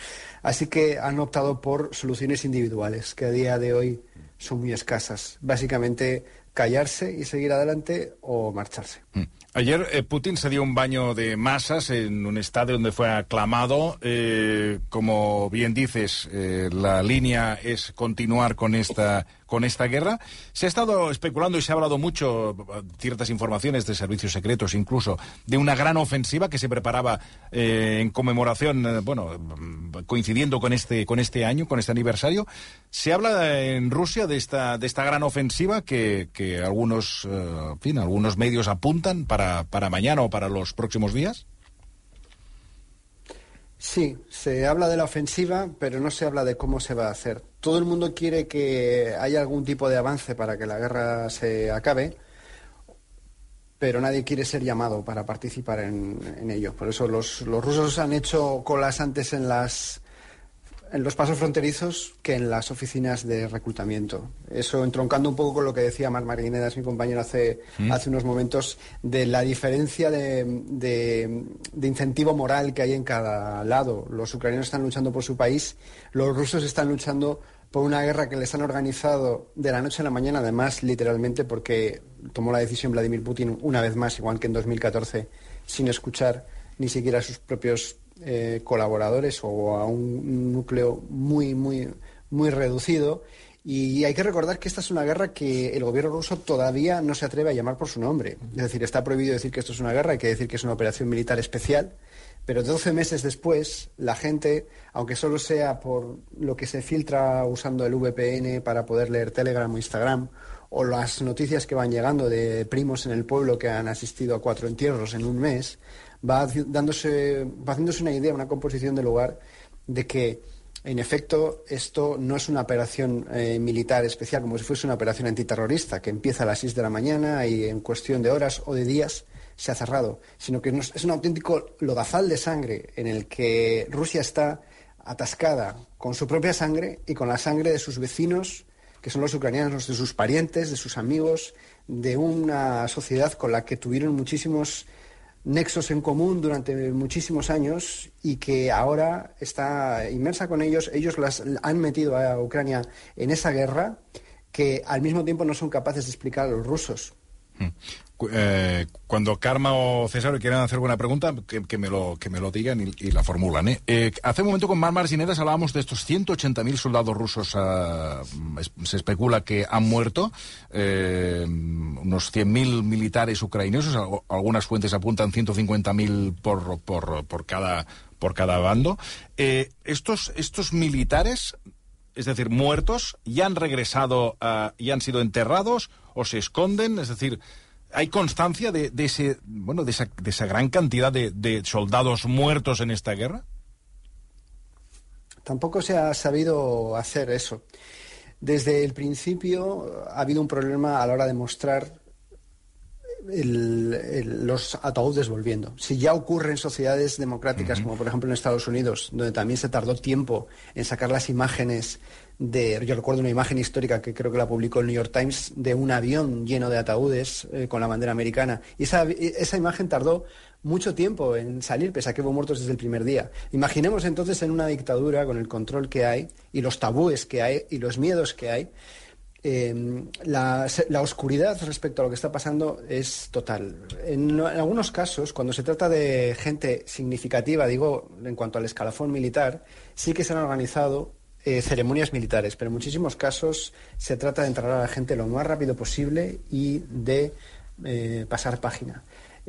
así que han optado por soluciones individuales, que a día de hoy son muy escasas. Básicamente callarse y seguir adelante o marcharse. Mm. Ayer eh, Putin se dio un baño de masas en un estadio donde fue aclamado. Eh, como bien dices, eh, la línea es continuar con esta con esta guerra. Se ha estado especulando y se ha hablado mucho, ciertas informaciones de servicios secretos incluso, de una gran ofensiva que se preparaba eh, en conmemoración, eh, bueno, coincidiendo con este, con este año, con este aniversario. Se habla en Rusia de esta, de esta gran ofensiva que, que algunos, eh, fin, algunos medios apuntan para, para mañana o para los próximos días. Sí, se habla de la ofensiva, pero no se habla de cómo se va a hacer. Todo el mundo quiere que haya algún tipo de avance para que la guerra se acabe, pero nadie quiere ser llamado para participar en, ello. Por eso los, rusos han hecho colas antes en las en los pasos fronterizos que en las oficinas de reclutamiento. Eso entroncando un poco con lo que decía Mar Marguinedas, mi compañero, hace, Mm. hace unos momentos, de la diferencia de, de- de incentivo moral que hay en cada lado. Los ucranianos están luchando por su país, los rusos están luchando por una guerra que les han organizado de la noche a la mañana, además, literalmente, porque tomó la decisión Vladimir Putin una vez más, igual que en 2014, sin escuchar ni siquiera a sus propios eh, colaboradores o a un núcleo muy, muy, muy reducido. Y hay que recordar que esta es una guerra que el gobierno ruso todavía no se atreve a llamar por su nombre. Es decir, está prohibido decir que esto es una guerra, hay que decir que es una operación militar especial. Pero 12 meses después, la gente, aunque solo sea por lo que se filtra usando el VPN para poder leer Telegram o Instagram, o las noticias que van llegando de primos en el pueblo que han asistido a cuatro entierros en un mes, va, dándose, va haciéndose una idea, una composición de lugar de que, en efecto, esto no es una operación eh, militar especial, como si fuese una operación antiterrorista, que empieza a las 6 de la mañana y en cuestión de horas o de días se ha cerrado, sino que es un auténtico lodazal de sangre en el que Rusia está atascada con su propia sangre y con la sangre de sus vecinos, que son los ucranianos, de sus parientes, de sus amigos, de una sociedad con la que tuvieron muchísimos nexos en común durante muchísimos años y que ahora está inmersa con ellos. Ellos las han metido a Ucrania en esa guerra que al mismo tiempo no son capaces de explicar a los rusos. Eh, cuando Karma o César quieran hacer alguna pregunta, que, me, lo, que me lo digan y, y la formulan. ¿eh? Eh, hace un momento con Mar Marginedas hablábamos de estos 180.000 soldados rusos, ah, se especula que han muerto, unos 100.000 militares ucranianos, al- algunas fuentes apuntan 150.000 por, por, por, cada, por cada bando. Estos, estos militares, es decir, muertos, ya han regresado, ah, ya han sido enterrados o se esconden, es decir, ¿hay constancia de, de ese, bueno, de esa, de esa gran cantidad de, de soldados muertos en esta guerra? Tampoco se ha sabido hacer eso. Desde el principio ha habido un problema a la hora de mostrar el- el- los ataúdes volviendo. Si ya ocurre en sociedades democráticas, como por ejemplo en Estados Unidos, donde también se tardó tiempo en sacar las imágenes de, yo recuerdo una imagen histórica que creo que la publicó el New York Times, de un avión lleno de ataúdes eh, con la bandera americana. Y esa, esa imagen tardó mucho tiempo en salir, pese a que hubo muertos desde el primer día. Imaginemos entonces en una dictadura, con el control que hay, y los tabúes que hay, y los miedos que hay, la, la oscuridad respecto a lo que está pasando es total. En, en algunos casos, cuando se trata de gente significativa, digo, en cuanto al escalafón militar, sí que se han organizado eh, ceremonias militares, pero en muchísimos casos se trata de enterrar a la gente lo más rápido posible y de eh, pasar página.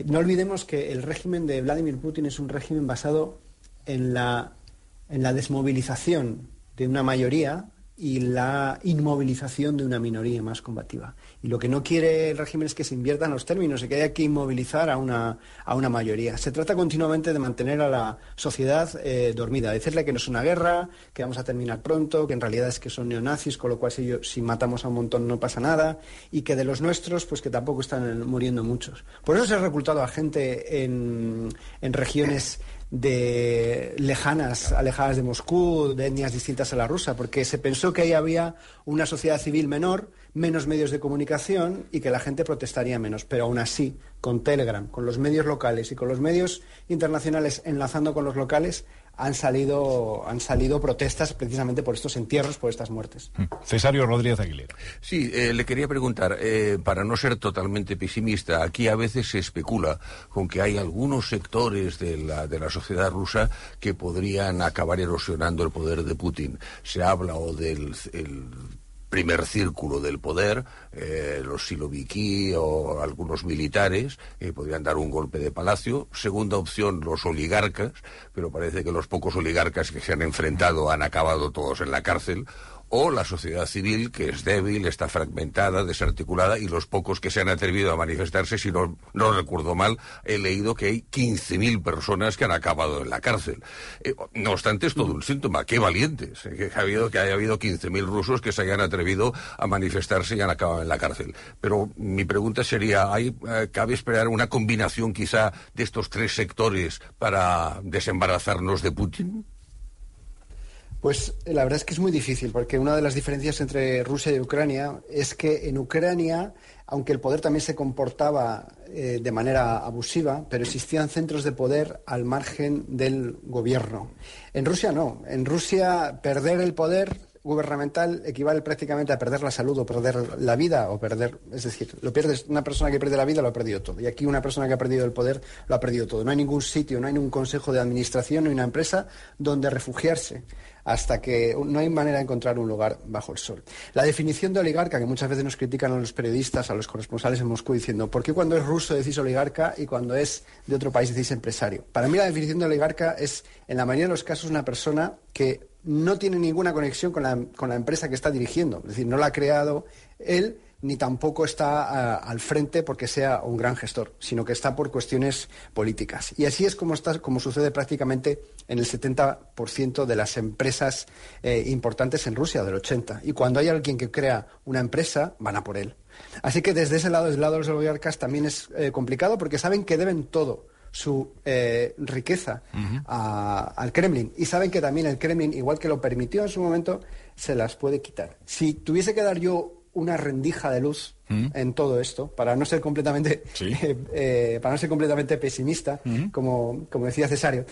No olvidemos que el régimen de Vladimir Putin es un régimen basado en la, en la desmovilización de una mayoría y la inmovilización de una minoría más combativa. Y lo que no quiere el régimen es que se inviertan los términos y que haya que inmovilizar a una, a una mayoría. Se trata continuamente de mantener a la sociedad eh, dormida, decirle que no es una guerra, que vamos a terminar pronto, que en realidad es que son neonazis, con lo cual si, yo- si matamos a un montón no pasa nada, y que de los nuestros, pues que tampoco están muriendo muchos. Por eso se ha reclutado a gente en, en regiones de lejanas, alejadas de Moscú, de etnias distintas a la rusa, porque se pensó que ahí había una sociedad civil menor, menos medios de comunicación y que la gente protestaría menos. Pero aún así, con Telegram, con los medios locales y con los medios internacionales enlazando con los locales, han salido, han salido protestas precisamente por estos entierros, por estas muertes. Cesario Rodríguez Aguilera. Sí, eh, le quería preguntar, eh, para no ser totalmente pesimista, aquí a veces se especula con que hay algunos sectores de la, de la sociedad rusa que podrían acabar erosionando el poder de Putin. Se habla o del el primer círculo del poder, eh, los siloviki o algunos militares eh, podrían dar un golpe de palacio. Segunda opción, los oligarcas, pero parece que los pocos oligarcas que se han enfrentado han acabado todos en la cárcel o la sociedad civil, que es débil, está fragmentada, desarticulada, y los pocos que se han atrevido a manifestarse, si no, no recuerdo mal, he leído que hay 15.000 personas que han acabado en la cárcel. Eh, no obstante, es todo un síntoma. ¡Qué valientes! eh, que, ha habido, que haya habido 15.000 rusos que se hayan atrevido a manifestarse y han acabado en la cárcel. Pero mi pregunta sería, ¿hay, eh, ¿cabe esperar una combinación quizá de estos tres sectores para desembarazarnos de Putin? Pues eh, la verdad es que es muy difícil, porque una de las diferencias entre Rusia y Ucrania es que en Ucrania, aunque el poder también se comportaba eh, de manera abusiva, pero existían centros de poder al margen del gobierno. En Rusia no. En Rusia perder el poder gubernamental equivale prácticamente a perder la salud o perder la vida o perder, es decir, lo pierdes una persona que pierde la vida lo ha perdido todo y aquí una persona que ha perdido el poder lo ha perdido todo. No hay ningún sitio, no hay ningún consejo de administración ni una empresa donde refugiarse hasta que no hay manera de encontrar un lugar bajo el sol. La definición de oligarca, que muchas veces nos critican a los periodistas, a los corresponsales en Moscú, diciendo, ¿por qué cuando es ruso decís oligarca y cuando es de otro país decís empresario? Para mí la definición de oligarca es, en la mayoría de los casos, una persona que no tiene ninguna conexión con la, con la empresa que está dirigiendo. Es decir, no la ha creado él ni tampoco está uh, al frente porque sea un gran gestor, sino que está por cuestiones políticas. Y así es como, está, como sucede prácticamente en el 70% de las empresas eh, importantes en Rusia, del 80%. Y cuando hay alguien que crea una empresa, van a por él. Así que desde ese lado, desde el lado de los oligarcas, también es eh, complicado porque saben que deben todo su eh, riqueza uh -huh. a, al Kremlin. Y saben que también el Kremlin, igual que lo permitió en su momento, se las puede quitar. Si tuviese que dar yo una rendija de luz en todo esto, para no ser completamente, Sí. eh, eh, para no ser completamente pesimista, como, como decía Cesario.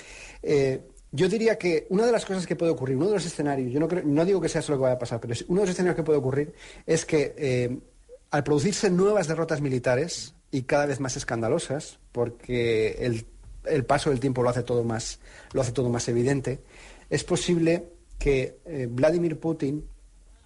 eh, yo diría que una de las cosas que puede ocurrir, uno de los escenarios, yo no, creo- no digo que sea eso lo que vaya a pasar, pero uno de los escenarios que puede ocurrir es que eh, al producirse nuevas derrotas militares y cada vez más escandalosas, porque el, el paso del tiempo lo hace todo más, lo hace todo más evidente, es posible que eh, Vladimir Putin,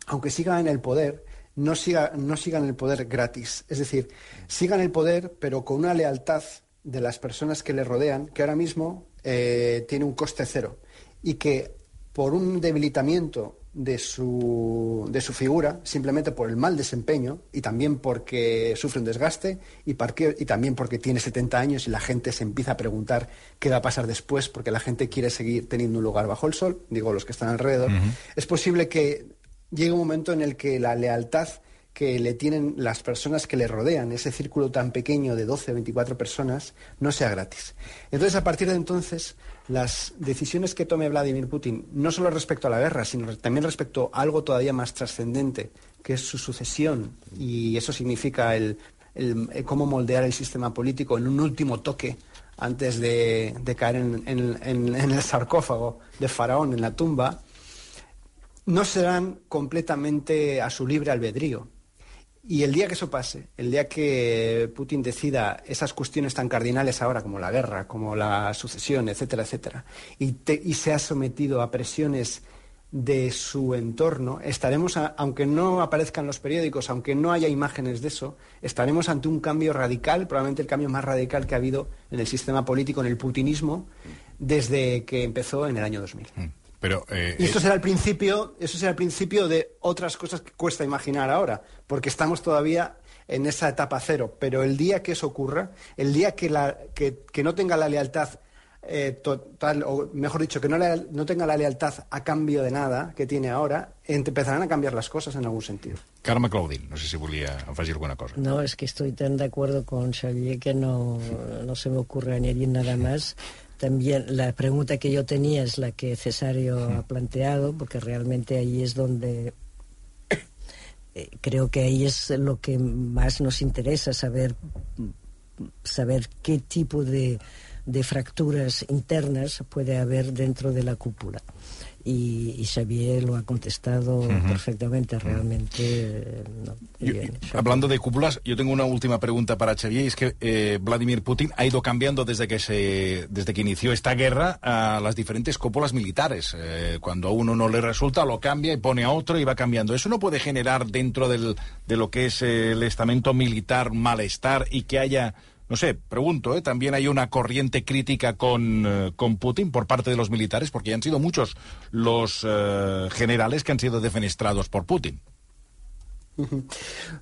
aunque siga en el poder, no siga, no siga en el poder gratis. Es decir, siga en el poder, pero con una lealtad de las personas que le rodean, que ahora mismo eh, tiene un coste cero. Y que por un debilitamiento de su, de su figura, simplemente por el mal desempeño y también porque sufre un desgaste y, porque- y también porque tiene 70 años y la gente se empieza a preguntar qué va a pasar después porque la gente quiere seguir teniendo un lugar bajo el sol, digo los que están alrededor, es posible que llegue un momento en el que la lealtad que le tienen las personas que le rodean, ese círculo tan pequeño de 12 o 24 personas, no sea gratis. Entonces, a partir de entonces, las decisiones que tome Vladimir Putin, no solo respecto a la guerra, sino también respecto a algo todavía más trascendente, que es su sucesión, y eso significa el, el cómo moldear el sistema político en un último toque antes de, caer en- en el sarcófago de Faraón, en la tumba, no serán completamente a su libre albedrío. Y el día que eso pase, el día que Putin decida esas cuestiones tan cardinales ahora como la guerra, como la sucesión, etcétera, etcétera, y, te- y se ha sometido a presiones de su entorno, estaremos, aunque no aparezcan los periódicos, aunque no haya imágenes de eso, estaremos ante un cambio radical, probablemente el cambio más radical que ha habido en el sistema político, en el putinismo, desde que empezó en el año 2000. Pero, eh, Y esto eh, será el principio, eso será el principio de otras cosas que cuesta imaginar ahora, porque estamos todavía en esa etapa cero. Pero el día que eso ocurra, el día que, la, que, que no tenga la lealtad eh, total, o mejor dicho, que no, la- no tenga la lealtad a cambio de nada que tiene ahora, empezarán a cambiar las cosas en algún sentido. Carme Claudín, no sé si volia afegir alguna cosa. No, es que estoy tan de acuerdo con Xavier que no, no se me ocurre añadir nada más. También la pregunta que yo tenía es la que Cesario ha planteado, porque realmente ahí es donde eh, creo que ahí es lo que más nos interesa saber saber qué tipo de, de fracturas internas puede haber dentro de la cúpula. Y, y Xavier lo ha contestado perfectamente, realmente. eh, no, muy Yo- bien. Hablando de cúpulas, yo tengo una última pregunta para Xavier, y es que eh, Vladimir Putin ha ido cambiando desde que, se, desde que inició esta guerra a las diferentes cúpulas militares. Eh, cuando a uno no le resulta, lo cambia y pone a otro y va cambiando. ¿Eso no puede generar dentro del, de lo que es el estamento militar malestar y que haya... No sé, pregunto, ¿eh? también hay una corriente crítica con, eh, con Putin por parte de los militares, porque ya han sido muchos los eh, generales que han sido defenestrados por Putin.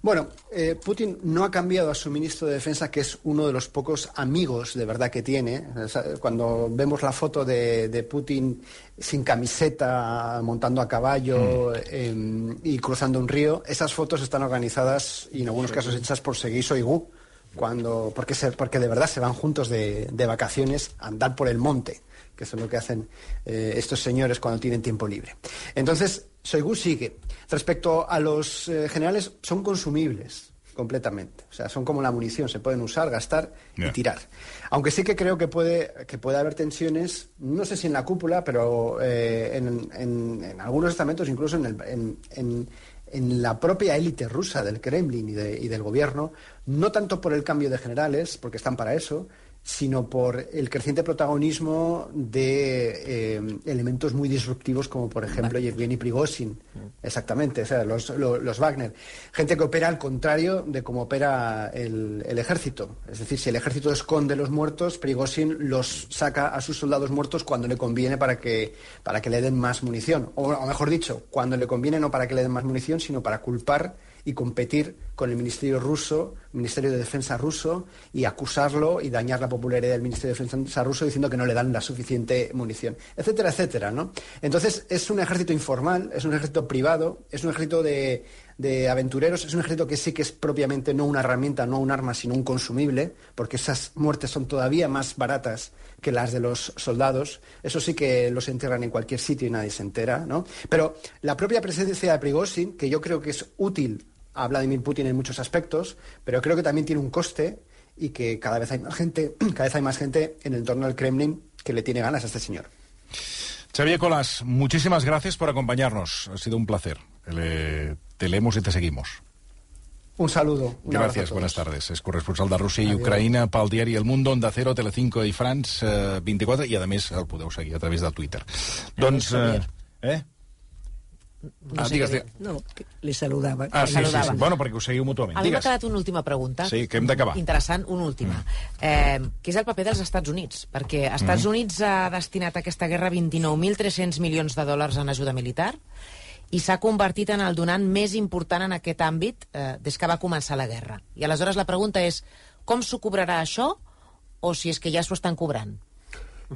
Bueno, eh, Putin no ha cambiado a su ministro de Defensa, que es uno de los pocos amigos de verdad que tiene. Cuando vemos la foto de, de Putin sin camiseta, montando a caballo eh, y cruzando un río, esas fotos están organizadas y en algunos casos hechas por Sergei Shoigu, cuando, porque, se- porque de verdad se van juntos de, de vacaciones a andar por el monte que eso es lo que hacen eh, estos señores cuando tienen tiempo libre. Entonces, Shoigu sigue. Respecto a los eh, generales, son consumibles completamente. O sea, son como la munición, se pueden usar, gastar y tirar. Aunque sí que creo que puede, que puede haber tensiones, no sé si en la cúpula, pero eh, en, en- en algunos estamentos, incluso en, el- en- en- la propia élite rusa del Kremlin y, de- y del gobierno, no tanto por el cambio de generales, porque están para eso, sino por el creciente protagonismo de eh, elementos muy disruptivos como por ejemplo Yevgeny Prigozhin, exactamente, o sea, los, lo- los Wagner, gente que opera al contrario de cómo opera el, el ejército, es decir, si el ejército esconde los muertos, Prigozhin los saca a sus soldados muertos cuando le conviene para que, para que le den más munición, o, o mejor dicho, cuando le conviene no para que le den más munición, sino para culpar y competir con el Ministerio ruso, Ministerio de Defensa ruso, y acusarlo y dañar la popularidad del Ministerio de Defensa ruso diciendo que no le dan la suficiente munición, etcétera, etcétera, ¿no? Entonces es un ejército informal, es un ejército privado, es un ejército de, de aventureros, es un ejército que sí que es propiamente no una herramienta, no un arma, sino un consumible, porque esas muertes son todavía más baratas que las de los soldados. Eso sí que los entierran en cualquier sitio y nadie se entera, ¿no? Pero la propia presencia de Prigozhin, que yo creo que es útil a Vladimir Putin en muchos aspectos, pero creo que también tiene un coste y que cada vez hay más gente, cada vez hay más gente en el entorno del Kremlin que le tiene ganas a este señor. Xavier Colas, muchísimas gracias por acompañarnos. Ha sido un placer. Te leemos y te seguimos. Un saludo. Un todos. buenas tardes. És corresponsal de Rússia i Adiós. Ucraïna pel diari El Mundo, Onda Cero, Telecinco i France eh, 24, i a més el podeu seguir a través de Twitter. doncs... Eh, eh? No ah, sé digues, digues. No, li saludava. Ah, sí, sí, sí. saludava. Bueno, perquè us seguiu mútuament. A mi m'ha quedat una última pregunta. Sí, que hem d'acabar. Interessant, una última. Eh, que és el paper dels Estats Units? Perquè els Estats Mhm. Units ha destinat a aquesta guerra 29.300 milions de dòlars en ajuda militar i s'ha convertit en el donant més important en aquest àmbit eh, des que va començar la guerra. I aleshores la pregunta és com s'ho cobrarà això o si és que ja s'ho estan cobrant?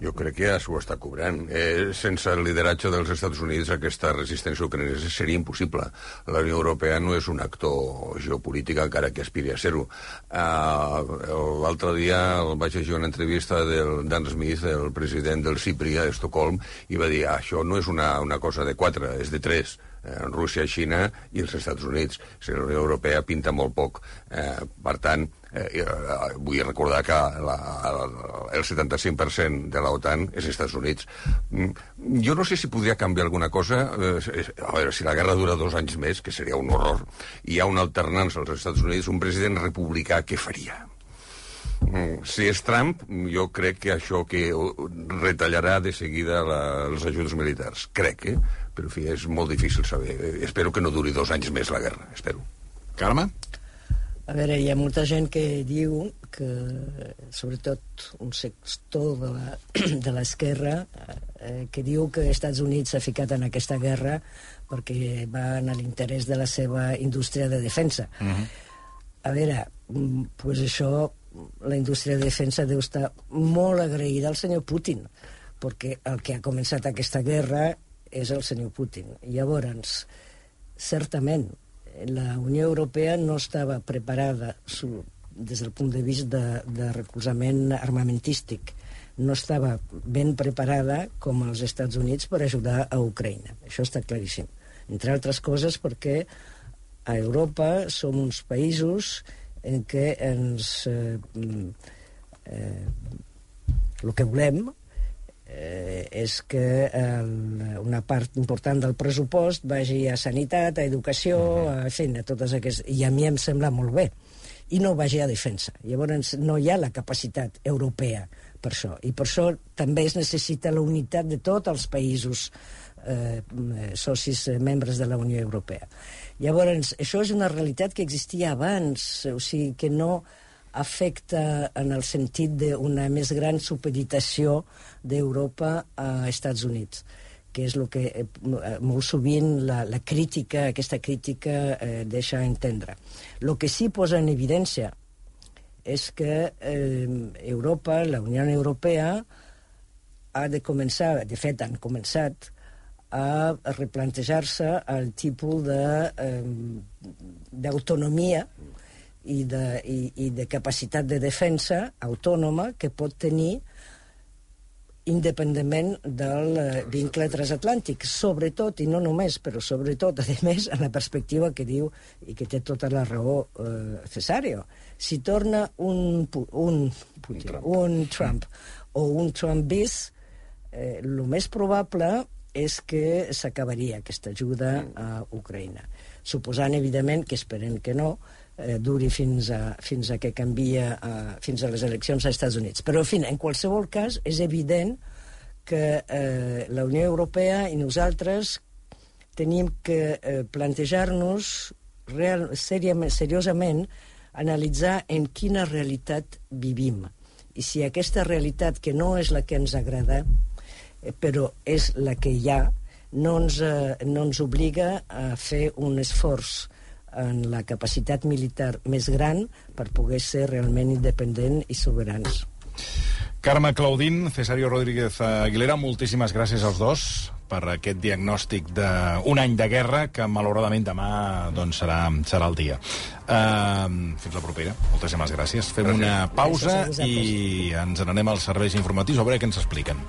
Jo crec que ja s'ho està cobrant. Eh, sense el lideratge dels Estats Units aquesta resistència ucraïnesa seria impossible. La Unió Europea no és un actor geopolític encara que aspiri a ser-ho. Uh, L'altre dia el vaig llegir una entrevista del Dan Smith, el president del CIPRI a Estocolm, i va dir ah, això no és una, una cosa de quatre, és de tres. Eh, Rússia, Xina i els Estats Units. Sigui, la Unió Europea pinta molt poc. Eh, per tant, eh, eh, vull recordar que la, el 75% de l'OTAN és Estats Units. Mm, Jo no sé si podria canviar alguna cosa. Eh, a veure, si la guerra dura dos anys més, que seria un horror, hi ha una alternança als Estats Units, un president republicà, què faria? Mm, Si és Trump, jo crec que això que retallarà de seguida la, els ajuts militars. Crec, eh? Però, en fi, és molt difícil saber. Eh, Espero que no duri dos anys més la guerra, espero. Carme? A veure, hi ha molta gent que diu que, sobretot un sector de la- de l'esquerra, eh, que diu que els Estats Units s'ha ficat en aquesta guerra perquè va en l'interès de la seva indústria de defensa. A veure, mm, pues això, la indústria de defensa deu estar molt agraïda al senyor Putin, perquè el que ha començat aquesta guerra és el senyor Putin. Llavors, certament, la Unió Europea no estava preparada su, des del punt de vista de, de recolzament armamentístic no estava ben preparada com els Estats Units per ajudar a Ucraïna. Això està claríssim. Entre altres coses perquè a Europa som uns països en què ens... Eh, mm, eh, el que volem eh, és que el, una part important del pressupost vagi a sanitat, a educació, a feina, totes aquestes... I a mi em sembla molt bé. I no vagi a defensa. Llavors no hi ha la capacitat europea per això. I per això també es necessita la unitat de tots els països eh, socis eh, membres de la Unió Europea. Llavors, això és una realitat que existia abans, o sigui que no afecta en el sentit d'una més gran supeditació d'Europa a Estats Units que és el que eh, molt sovint la, la crítica, aquesta crítica eh, deixa entendre. El que sí posa en evidència és que eh, Europa, la Unió Europea, ha de començar, de fet han començat, a replantejar-se el tipus d'autonomia eh, i, de, i, i de capacitat de defensa autònoma que pot tenir independentment del eh, vincle transatlàntic, sobretot, i no només, però sobretot, a més, en la perspectiva que diu, i que té tota la raó eh, Cesario, si torna un, un, Putin, un, Trump. un Trump o un Trump bis, eh, el més probable és que s'acabaria aquesta ajuda a Ucraïna. Suposant, evidentment, que esperem que no, eh, duri fins a, fins a que canvia eh, fins a les eleccions als Estats Units. Però, en fi, en qualsevol cas, és evident que eh, la Unió Europea i nosaltres tenim que eh, plantejar-nos seriosament analitzar en quina realitat vivim. I si aquesta realitat, que no és la que ens agrada, eh, però és la que hi ha, no ens, eh, no ens obliga a fer un esforç en la capacitat militar més gran per poder ser realment independent i soberans. Carme Claudín, Cesario Rodríguez Aguilera, moltíssimes gràcies als dos per aquest diagnòstic d'un any de guerra que malauradament demà doncs, serà, serà el dia. Uh, fins la propera. Moltíssimes gràcies. Fem Gràcies. una pausa Gràcies i ens n'anem als serveis informatius a veure què ens expliquen.